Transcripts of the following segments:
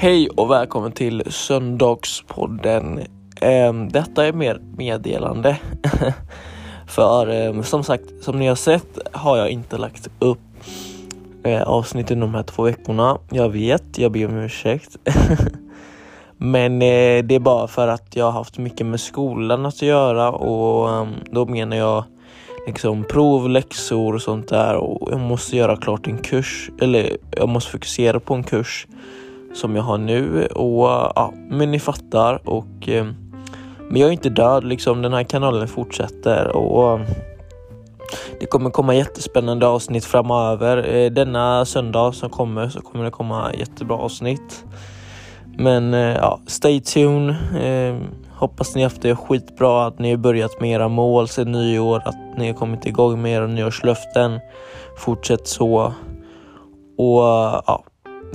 Hej och välkommen till Söndagspodden. Ehm, detta är mer meddelande. För ehm, som sagt, som ni har sett har jag inte lagt upp eh, avsnitten de här två veckorna. Jag vet, jag ber om ursäkt. Men eh, det är bara för att jag har haft mycket med skolan att göra och ehm, då menar jag liksom prov, läxor och sånt där och jag måste göra klart en kurs eller jag måste fokusera på en kurs som jag har nu och ja, men ni fattar och eh, men jag är inte död liksom, den här kanalen fortsätter och det kommer komma jättespännande avsnitt framöver. Eh, denna söndag som kommer så kommer det komma jättebra avsnitt. Men eh, ja, stay tuned. Eh, hoppas ni haft det skitbra, att ni har börjat med era mål sedan nyår, att ni har kommit igång med era nyårslöften. Fortsätt så. Och ja,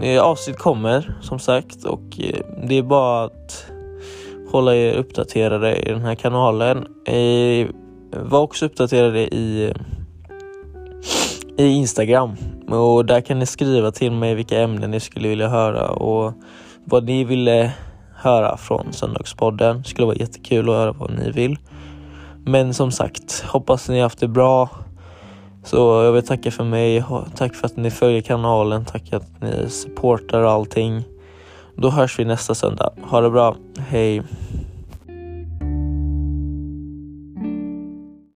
Eh, avsnitt kommer som sagt och eh, det är bara att hålla er uppdaterade i den här kanalen. Eh, var också uppdaterade i, i Instagram och där kan ni skriva till mig vilka ämnen ni skulle vilja höra och vad ni ville höra från Söndagspodden. Det skulle vara jättekul att höra vad ni vill. Men som sagt, hoppas ni haft det bra. Så jag vill tacka för mig. Tack för att ni följer kanalen. Tack för att ni supportar allting. Då hörs vi nästa söndag. Ha det bra. Hej.